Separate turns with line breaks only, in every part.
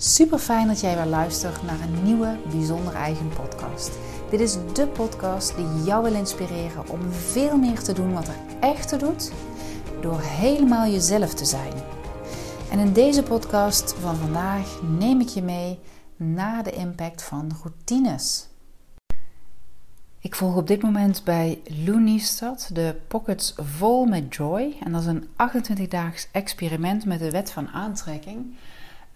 Super fijn dat jij weer luistert naar een nieuwe Bijzonder Eigen podcast. Dit is de podcast die jou wil inspireren om veel meer te doen wat er echt toe doet, door helemaal jezelf te zijn. En in deze podcast van vandaag neem ik je mee naar de impact van routines. Ik volg op dit moment bij Lou Niestad de Pockets Vol met Joy. En dat is een 28-daags experiment met de wet van aantrekking.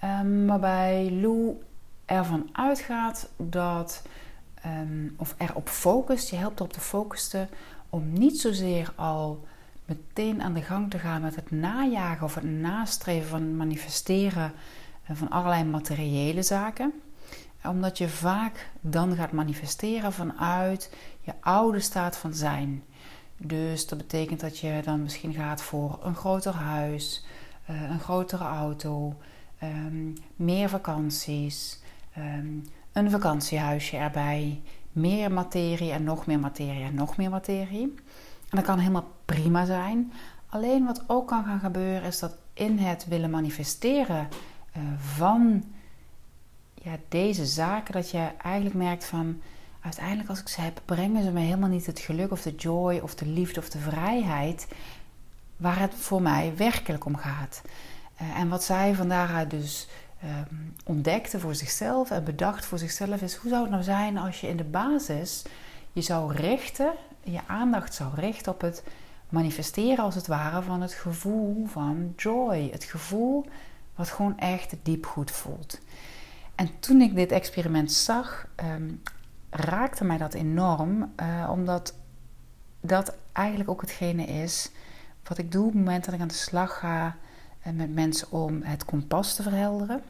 Um, waarbij Lou ervan uitgaat dat, um, of erop focust, je helpt op te focussen om niet zozeer al meteen aan de gang te gaan met het najagen of het nastreven van manifesteren van allerlei materiële zaken. Omdat je vaak dan gaat manifesteren vanuit je oude staat van zijn. Dus dat betekent dat je dan misschien gaat voor een groter huis, eh, een grotere auto, um, meer vakanties, um, een vakantiehuisje erbij, meer materie en nog meer materie en nog meer materie. En dat kan helemaal prima zijn. Alleen wat ook kan gaan gebeuren is dat in het willen manifesteren uh, van ja, deze zaken, dat je eigenlijk merkt van uiteindelijk als ik ze heb, brengen ze me helemaal niet het geluk of de joy of de liefde of de vrijheid waar het voor mij werkelijk om gaat. Eh, en wat zij van daaruit dus um, ontdekte voor zichzelf en bedacht voor zichzelf is: hoe zou het nou zijn als je in de basis je zou richten, je aandacht zou richten op het manifesteren als het ware van het gevoel van joy. Het gevoel wat gewoon echt diep goed voelt. En toen ik dit experiment zag, um, raakte mij dat enorm, uh, omdat dat eigenlijk ook hetgene is wat ik doe op het moment dat ik aan de slag ga met mensen om het kompas te verhelderen.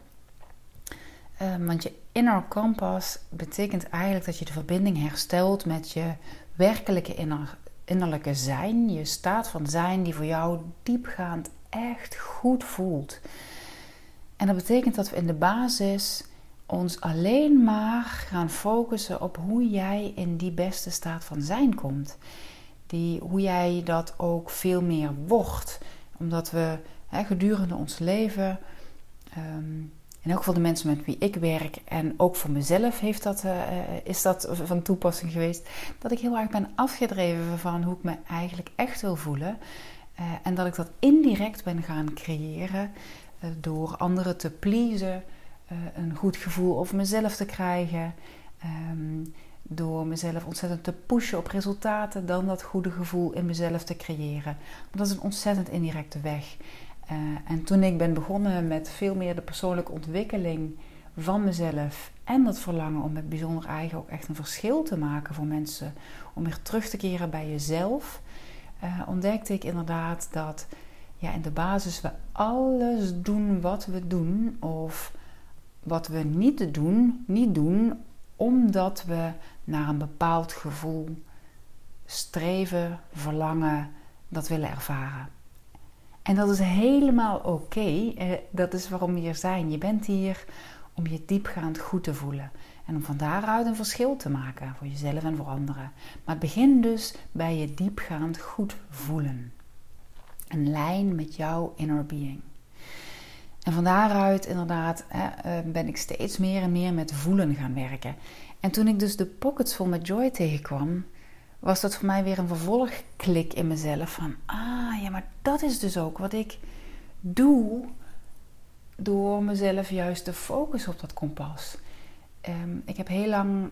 Ehm, want je inner kompas betekent eigenlijk dat je de verbinding herstelt met je werkelijke inner, innerlijke zijn. Je staat van zijn die voor jou diepgaand echt goed voelt. En dat betekent dat we in de basis ons alleen maar gaan focussen op hoe jij in die beste staat van zijn komt. Die, hoe jij dat ook veel meer wordt. Omdat we gedurende ons leven. Um, in elk geval de mensen met wie ik werk en ook voor mezelf heeft dat, uh, is dat van toepassing geweest. Dat ik heel erg ben afgedreven van hoe ik me eigenlijk echt wil voelen. Uh, en dat ik dat indirect ben gaan creëren door anderen te pleasen, een goed gevoel over mezelf te krijgen. Um, door mezelf ontzettend te pushen op resultaten, dan dat goede gevoel in mezelf te creëren. Dat is een ontzettend indirecte weg. Uh, en toen ik ben begonnen met veel meer de persoonlijke ontwikkeling van mezelf en dat verlangen om met bijzonder eigen ook echt een verschil te maken voor mensen, om weer terug te keren bij jezelf, uh, ontdekte ik inderdaad dat ja, in de basis we alles doen wat we doen of wat we niet doen, niet doen omdat we naar een bepaald gevoel streven, verlangen, dat willen ervaren. En dat is helemaal oké. Dat is waarom we hier zijn. Je bent hier om je diepgaand goed te voelen. En om van daaruit een verschil te maken voor jezelf en voor anderen. Maar begin dus bij je diepgaand goed voelen. Een lijn met jouw inner being. En van daaruit inderdaad eh, ben ik steeds meer en meer met voelen gaan werken. En toen ik dus de pockets vol met joy tegenkwam, was dat voor mij weer een vervolgklik in mezelf. Van, ah ja, maar dat is dus ook wat ik doe door mezelf juist te focussen op dat kompas. Um, ik heb heel lang,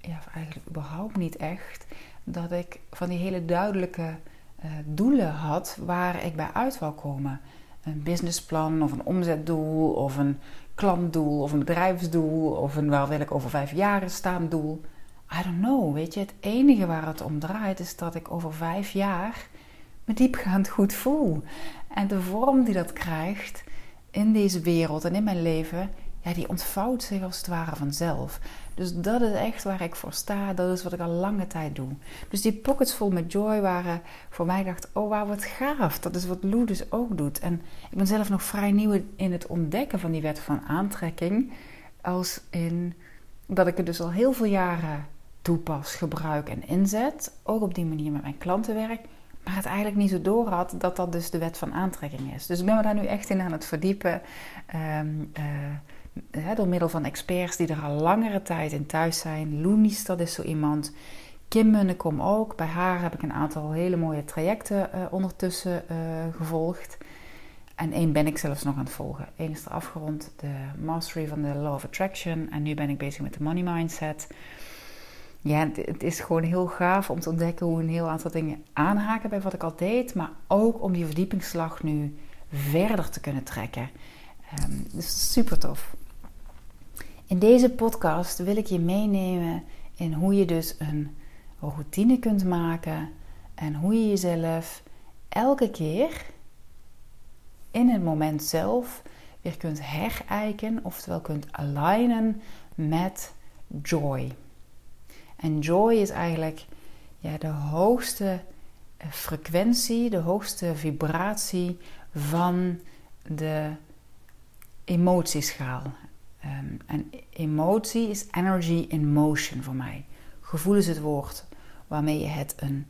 ja, eigenlijk überhaupt niet echt, dat ik van die hele duidelijke uh, doelen had waar ik bij uit wou komen. Een businessplan of een omzetdoel of een klantdoel of een bedrijfsdoel of een waar wil ik over vijf jaar staan doel. I don't know, weet je, het enige waar het om draait is dat ik over vijf jaar me diepgaand goed voel. En de vorm die dat krijgt in deze wereld en in mijn leven, ja, die ontvouwt zich als het ware vanzelf. Dus dat is echt waar ik voor sta. Dat is wat ik al lange tijd doe. Dus die pockets vol met joy waren voor mij dacht, oh wauw, wat gaaf. Dat is wat Lou dus ook doet. En ik ben zelf nog vrij nieuw in het ontdekken van die wet van aantrekking. Als in dat ik het dus al heel veel jaren toepas, gebruik en inzet. Ook op die manier met mijn klanten werk. Maar het eigenlijk niet zo door had dat dat dus de wet van aantrekking is. Dus ik ben me daar nu echt in aan het verdiepen. Um, door middel van experts die er al langere tijd in thuis zijn. Loenies, dat is zo iemand. Kim Munnekom ook. Bij haar heb ik een aantal hele mooie trajecten uh, ondertussen uh, gevolgd. En één ben ik zelfs nog aan het volgen. Eén is er afgerond, de Mastery van de Law of Attraction. En nu ben ik bezig met de Money Mindset. Ja, het is gewoon heel gaaf om te ontdekken hoe een heel aantal dingen aanhaken bij wat ik al deed. Maar ook om die verdiepingsslag nu verder te kunnen trekken. Um, dus super tof. In deze podcast wil ik je meenemen in hoe je dus een routine kunt maken en hoe je jezelf elke keer in het moment zelf weer kunt herijken, oftewel kunt alignen met joy. En joy is eigenlijk ja, de hoogste eh, frequentie, de hoogste vibratie van de emotieschaal. Um, en emotie is energy in motion voor mij. Gevoel is het woord waarmee je het een,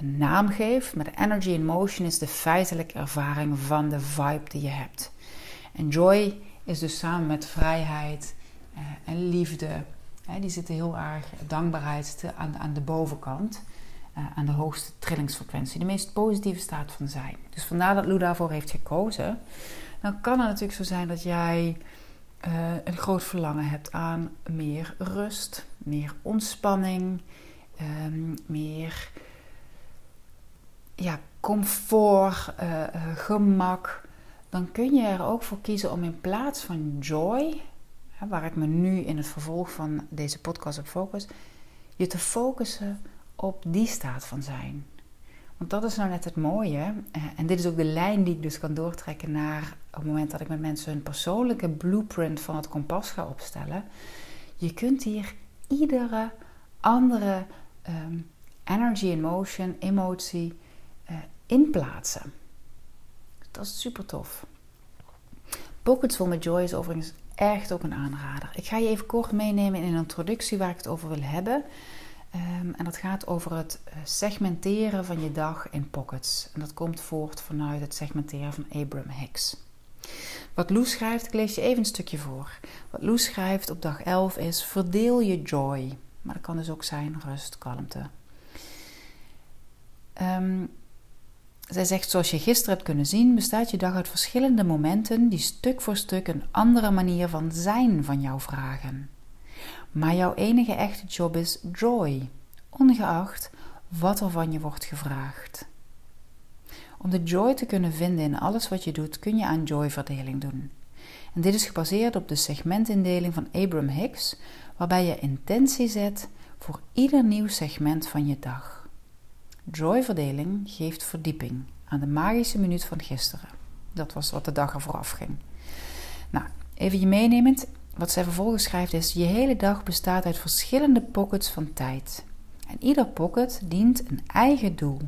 naam geeft. Maar de energy in motion is de feitelijke ervaring van de vibe die je hebt. En joy is dus samen met vrijheid uh, en liefde. Die zitten heel erg dankbaarheid te, aan, aan de bovenkant. Uh, aan de hoogste trillingsfrequentie. De meest positieve staat van zijn. Dus vandaar dat Lou daarvoor heeft gekozen. Dan kan het natuurlijk zo zijn dat jij uh, een groot verlangen hebt aan meer rust, meer ontspanning, um, meer ja, comfort, gemak. Dan kun je er ook voor kiezen om in plaats van joy, waar ik me nu in het vervolg van deze podcast op focus, je te focussen op die staat van zijn. Want dat is nou net het mooie. En dit is ook de lijn die ik dus kan doortrekken naar het moment dat ik met mensen hun persoonlijke blueprint van het kompas ga opstellen. Je kunt hier iedere andere um, energy in motion, emotie uh, inplaatsen. Dat is super tof. Pockets Full met Joy is overigens echt ook een aanrader. Ik ga je even kort meenemen in een introductie waar ik het over wil hebben. Um, en dat gaat over het eh, segmenteren van je dag in pockets. En dat komt voort vanuit het segmenteren van Abraham Hicks. Wat Lou schrijft, ik lees je even een stukje voor. Wat Lou schrijft op dag 11 is: verdeel je joy. Maar dat kan dus ook zijn rust, kalmte. Um, zij zegt: Zoals je gisteren hebt kunnen zien, bestaat je dag uit verschillende momenten die stuk voor stuk een andere manier van zijn van jou vragen. Maar jouw enige echte job is joy, ongeacht wat er van je wordt gevraagd. Om de joy te kunnen vinden in alles wat je doet, kun je aan joyverdeling doen. En dit is gebaseerd op de segmentindeling van Abraham Hicks, waarbij je intentie zet voor ieder nieuw segment van je dag. Joyverdeling geeft verdieping aan de magische minuut van gisteren. Dat was wat de dag ervoor afging. Nou, even je meenemend. Wat zij vervolgens schrijft is: Je hele dag bestaat uit verschillende pockets van tijd. En ieder pocket dient een eigen doel.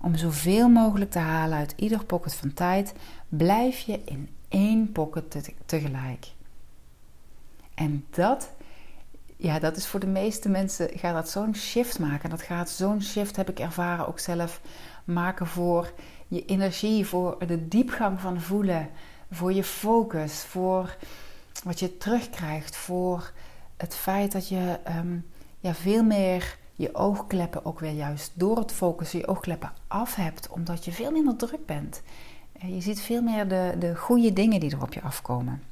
Om zoveel mogelijk te halen uit ieder pocket van tijd, blijf je in één pocket tegelijk. En dat, ja, dat is voor de meeste mensen, gaat dat zo'n shift maken. Dat gaat zo'n shift, heb ik ervaren, ook zelf maken voor je energie, voor de diepgang van voelen, voor je focus, voor wat je terugkrijgt, voor het feit dat je um, ja, veel meer je oogkleppen ook weer juist door het focussen je oogkleppen af hebt, omdat je veel minder druk bent. Je ziet veel meer de, de goede dingen die er op je afkomen.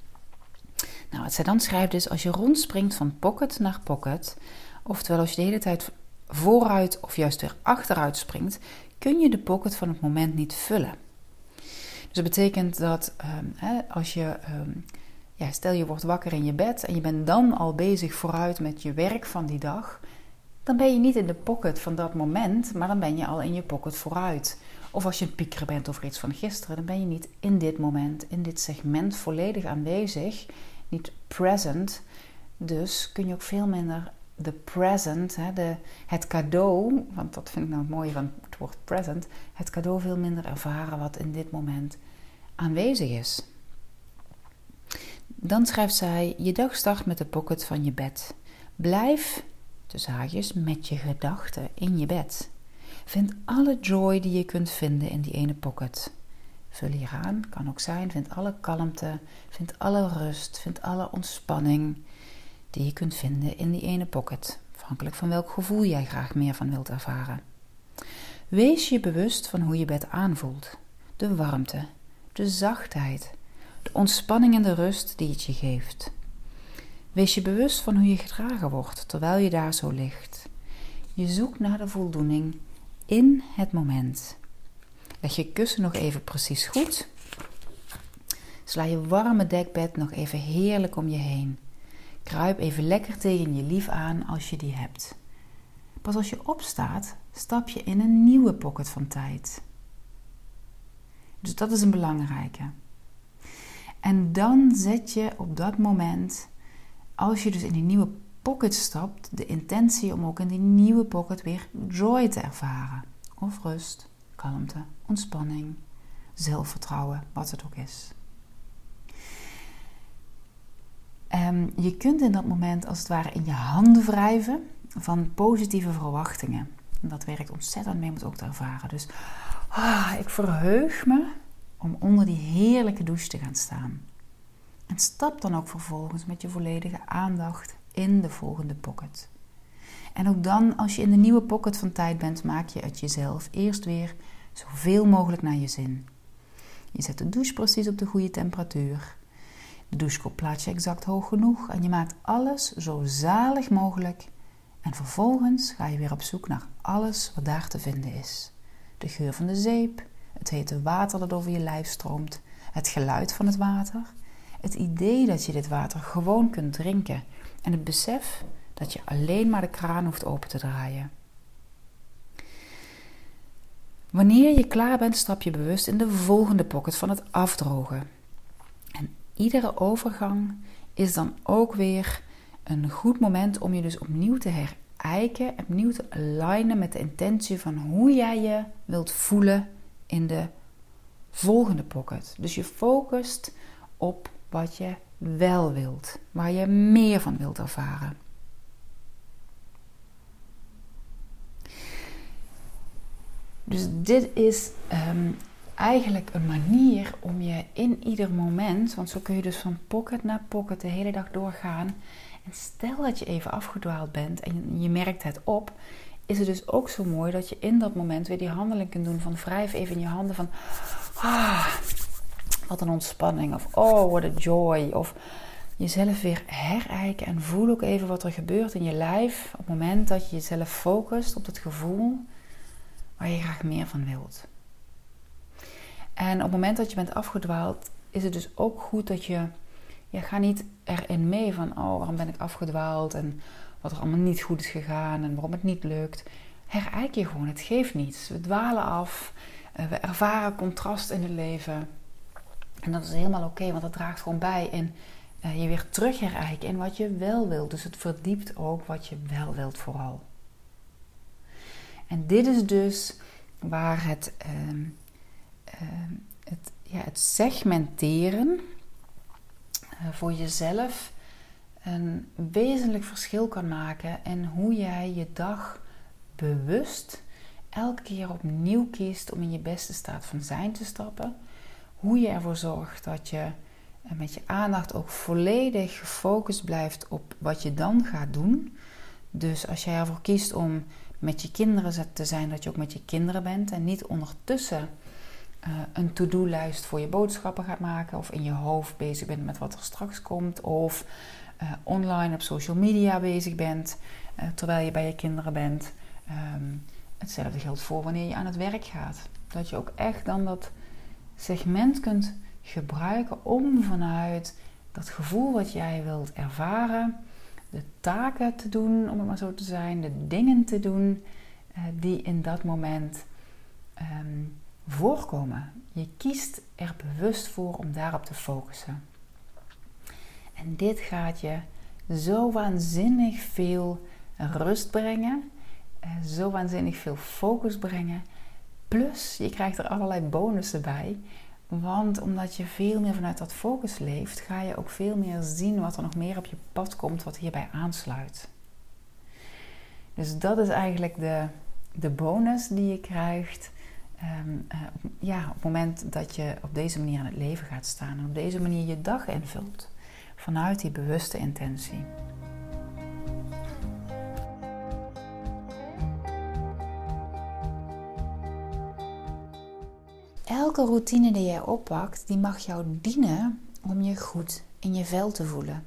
Nou, wat zij dan schrijft is: als je rondspringt van pocket naar pocket, oftewel als je de hele tijd vooruit of juist weer achteruit springt, kun je de pocket van het moment niet vullen. Dus dat betekent dat um, hè, als je, um, ja, stel je wordt wakker in je bed en je bent dan al bezig vooruit met je werk van die dag, dan ben je niet in de pocket van dat moment, maar dan ben je al in je pocket vooruit. Of als je een pieker bent over iets van gisteren, dan ben je niet in dit moment, in dit segment volledig aanwezig, niet present. Dus kun je ook veel minder de present, hè, de, het cadeau, want dat vind ik nou het mooie van het woord present, het cadeau veel minder ervaren wat in dit moment aanwezig is. Dan schrijft zij: Je dag start met de pocket van je bed. Blijf tussen haakjes, met je gedachten in je bed. Vind alle joy die je kunt vinden in die ene pocket. Vul hier aan. Kan ook zijn, vind alle kalmte, vind alle rust, vind alle ontspanning die je kunt vinden in die ene pocket. Afhankelijk van welk gevoel jij graag meer van wilt ervaren. Wees je bewust van hoe je bed aanvoelt. De warmte, de zachtheid, de ontspanning en de rust die het je geeft. Wees je bewust van hoe je gedragen wordt terwijl je daar zo ligt. Je zoekt naar de voldoening in het moment. Leg je kussen nog even precies goed. Sla je warme dekbed nog even heerlijk om je heen. Kruip even lekker tegen je lief aan als je die hebt. Pas als je opstaat, stap je in een nieuwe pocket van tijd. Dus dat is een belangrijke. En dan zet je op dat moment, als je dus in die nieuwe pocket stapt, de intentie om ook in die nieuwe pocket weer joy te ervaren. Of rust, kalmte, ontspanning, zelfvertrouwen, wat het ook is. Um, je kunt in dat moment als het ware in je handen wrijven van positieve verwachtingen. En dat werkt ontzettend mee om het ook te ervaren. Dus ah, ik verheug me om onder die heerlijke douche te gaan staan. En stap dan ook vervolgens met je volledige aandacht in de volgende pocket. En ook dan, als je in de nieuwe pocket van tijd bent, maak je het jezelf eerst weer zoveel mogelijk naar je zin. Je zet de douche precies op de goede temperatuur. De douchekop plaats je exact hoog genoeg en je maakt alles zo zalig mogelijk. En vervolgens ga je weer op zoek naar alles wat daar te vinden is. De geur van de zeep, het hete water dat over je lijf stroomt, het geluid van het water, het idee dat je dit water gewoon kunt drinken en het besef dat je alleen maar de kraan hoeft open te draaien. Wanneer je klaar bent, stap je bewust in de volgende pocket van het afdrogen. En iedere overgang is dan ook weer een goed moment om je dus opnieuw te herijken, opnieuw te alignen met de intentie van hoe jij je wilt voelen in de volgende pocket. Dus je focust op wat je wel wilt, waar je meer van wilt ervaren. Dus dit is um, eigenlijk een manier om je in ieder moment, want zo kun je dus van pocket naar pocket de hele dag doorgaan. En stel dat je even afgedwaald bent en je merkt het op, is het dus ook zo mooi dat je in dat moment weer die handeling kunt doen van wrijf even in je handen van ah, wat een ontspanning of oh, what a joy of jezelf weer herijken en voel ook even wat er gebeurt in je lijf op het moment dat je jezelf focust op het gevoel waar je graag meer van wilt. En op het moment dat je bent afgedwaald, is het dus ook goed dat je, je gaat niet erin mee van, oh, waarom ben ik afgedwaald en wat er allemaal niet goed is gegaan en waarom het niet lukt. Herijk je gewoon, het geeft niets. We dwalen af, eh, we ervaren contrast in het leven. En dat is helemaal oké, want dat draagt gewoon bij in uh, je weer terug herijken in wat je wel wilt. Dus het verdiept ook wat je wel wilt vooral. En dit is dus waar het, uh, het, ja, het segmenteren uh, voor jezelf een wezenlijk verschil kan maken in hoe jij je dag bewust elke keer opnieuw kiest om in je beste staat van zijn te stappen. Hoe je ervoor zorgt dat je eh, met je aandacht ook volledig gefocust blijft op wat je dan gaat doen. Dus als jij ervoor kiest om met je kinderen te zijn, dat je ook met je kinderen bent en niet ondertussen uh, een to-do-lijst voor je boodschappen gaat maken of in je hoofd bezig bent met wat er straks komt of uh, online op social media bezig bent uh, terwijl je bij je kinderen bent. Um, hetzelfde geldt voor wanneer je aan het werk gaat. Dat je ook echt dan dat segment kunt gebruiken om vanuit dat gevoel wat jij wilt ervaren, de taken te doen, om het maar zo te zijn, de dingen te doen uh, die in dat moment um, voorkomen. Je kiest er bewust voor om daarop te focussen. En dit gaat je zo waanzinnig veel rust brengen, eh, zo waanzinnig veel focus brengen. Plus, je krijgt er allerlei bonussen bij. Want omdat je veel meer vanuit dat focus leeft, ga je ook veel meer zien wat er nog meer op je pad komt, wat hierbij aansluit. Dus dat is eigenlijk de, de bonus die je krijgt Ehm, eh, ja, op het moment dat je op deze manier in het leven gaat staan en op deze manier je dag invult vanuit die bewuste intentie. Elke routine die jij oppakt, die mag jou dienen om je goed in je vel te voelen.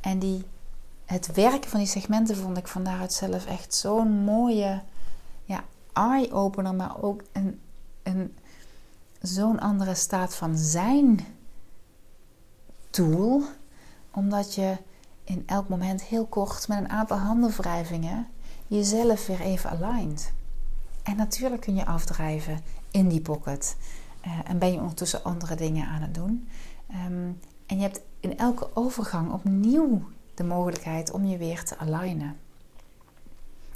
En die, het werken van die segmenten vond ik van daaruit zelf echt zo'n mooie ja, eye-opener, maar ook een, een, zo'n andere staat van zijn tool. Omdat je in elk moment heel kort met een aantal handenwrijvingen jezelf weer even aligned. En natuurlijk kun je afdrijven in die pocket. Uh, en ben je ondertussen andere dingen aan het doen. Um, en je hebt in elke overgang opnieuw de mogelijkheid om je weer te alignen.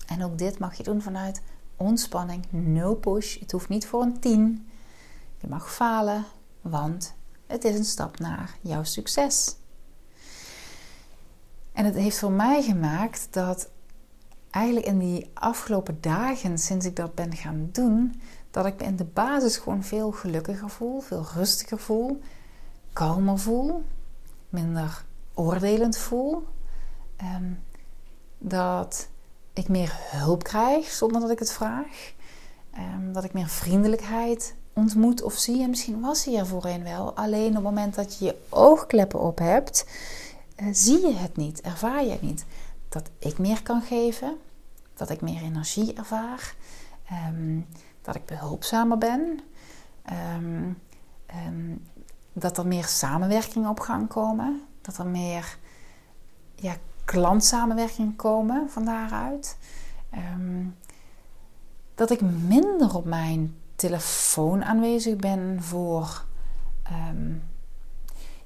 En ook dit mag je doen vanuit ontspanning, no push. Het hoeft niet voor een 10. Je mag falen, want het is een stap naar jouw succes. En het heeft voor mij gemaakt dat eigenlijk in die afgelopen dagen, sinds ik dat ben gaan doen, dat ik me in de basis gewoon veel gelukkiger voel, veel rustiger voel, kalmer voel, minder oordelend voel. Ehm, dat ik meer hulp krijg zonder dat ik het vraag. Ehm, dat ik meer vriendelijkheid ontmoet of zie. En misschien was hij er voorheen wel. Alleen op het moment dat je je oogkleppen op hebt, uh, zie je het niet, ervaar je het niet. Dat ik meer kan geven, dat ik meer energie ervaar, ehm, dat ik behulpzamer ben, dat er meer samenwerkingen op gang komen, dat er meer ja, klantsamenwerking komen van daaruit. Ehm, dat ik minder op mijn telefoon aanwezig ben voor.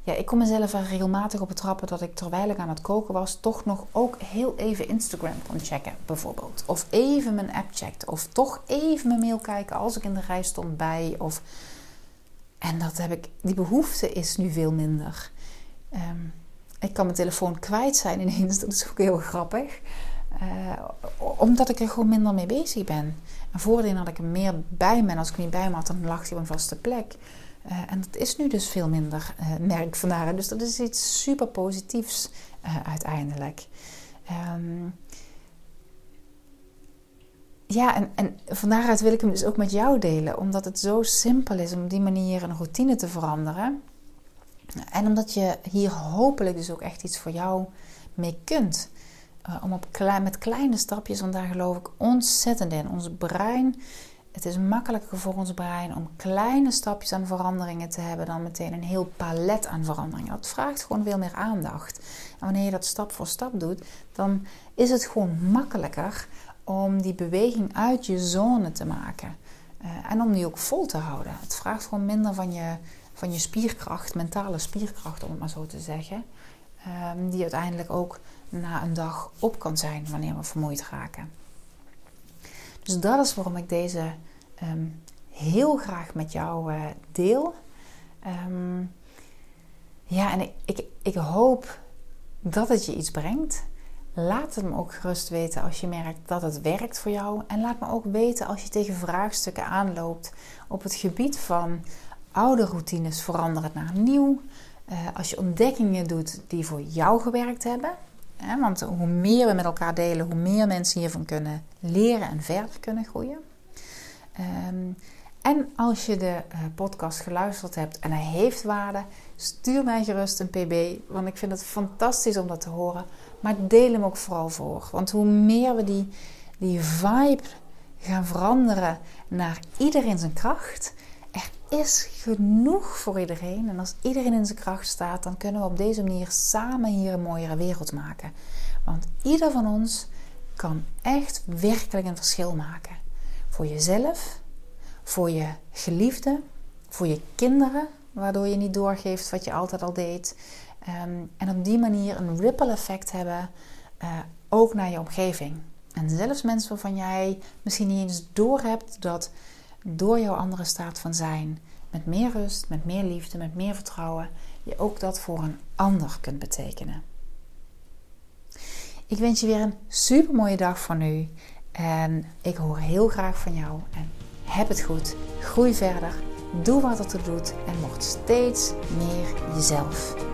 Ehm, ja, ik kom mezelf er regelmatig op betrappen dat ik terwijl ik aan het koken was, toch nog ook heel even Instagram kon checken, bijvoorbeeld. Of even mijn app checkte. Of toch even mijn mail kijken als ik in de rij stond bij. Of... En dat heb ik, die behoefte is nu veel minder. Um, ik kan mijn telefoon kwijt zijn ineens. Dat is ook heel grappig. Uh, omdat ik er gewoon minder mee bezig ben. En voordien had ik er meer bij me. En als ik niet bij me had, dan lag hij op een vaste plek. Uh, en dat is nu dus veel minder, uh, merk vandaar. Dus dat is iets super positiefs uiteindelijk. Um, ja, en, en van daaruit wil ik hem dus ook met jou delen. Omdat het zo simpel is om op die manier een routine te veranderen. En omdat je hier hopelijk dus ook echt iets voor jou mee kunt. Om op met kleine stapjes, want daar geloof ik ontzettend in. Ons brein, het is makkelijker voor ons brein om kleine stapjes aan veranderingen te hebben dan meteen een heel palet aan veranderingen. Dat vraagt gewoon veel meer aandacht. En wanneer je dat stap voor stap doet, dan is het gewoon makkelijker om die beweging uit je zone te maken. Uh, en om die ook vol te houden. Het vraagt gewoon minder van je van je spierkracht, mentale spierkracht om het maar zo te zeggen. Um, die uiteindelijk ook na een dag op kan zijn wanneer we vermoeid raken. Dus dat is waarom ik deze ehm, heel graag met jou uh, deel. Um, ja, en ik, ik, ik hoop dat het je iets brengt. Laat het me ook gerust weten als je merkt dat het werkt voor jou. En laat me ook weten als je tegen vraagstukken aanloopt op het gebied van oude routines veranderen naar nieuw. Uh, als je ontdekkingen doet die voor jou gewerkt hebben. Want hoe meer we met elkaar delen, hoe meer mensen hiervan kunnen leren en verder kunnen groeien. Um, en als je de uh, podcast geluisterd hebt en hij heeft waarde, stuur mij gerust een pb. Want ik vind het fantastisch om dat te horen. Maar deel hem ook vooral voor. Want hoe meer we die, die vibe gaan veranderen naar iedereen zijn kracht, is genoeg voor iedereen. En als iedereen in zijn kracht staat, dan kunnen we op deze manier samen hier een mooiere wereld maken. Want ieder van ons kan echt werkelijk een verschil maken. Voor jezelf, voor je geliefde, voor je kinderen, waardoor je niet doorgeeft wat je altijd al deed. Ehm, en op die manier een ripple effect hebben, uh, ook naar je omgeving. En zelfs mensen waarvan jij misschien niet eens doorhebt dat door jouw andere staat van zijn, met meer rust, met meer liefde, met meer vertrouwen, je ook dat voor een ander kunt betekenen. Ik wens je weer een super mooie dag voor nu. En ik hoor heel graag van jou. En heb het goed. Groei verder. Doe wat het er doet. En word steeds meer jezelf.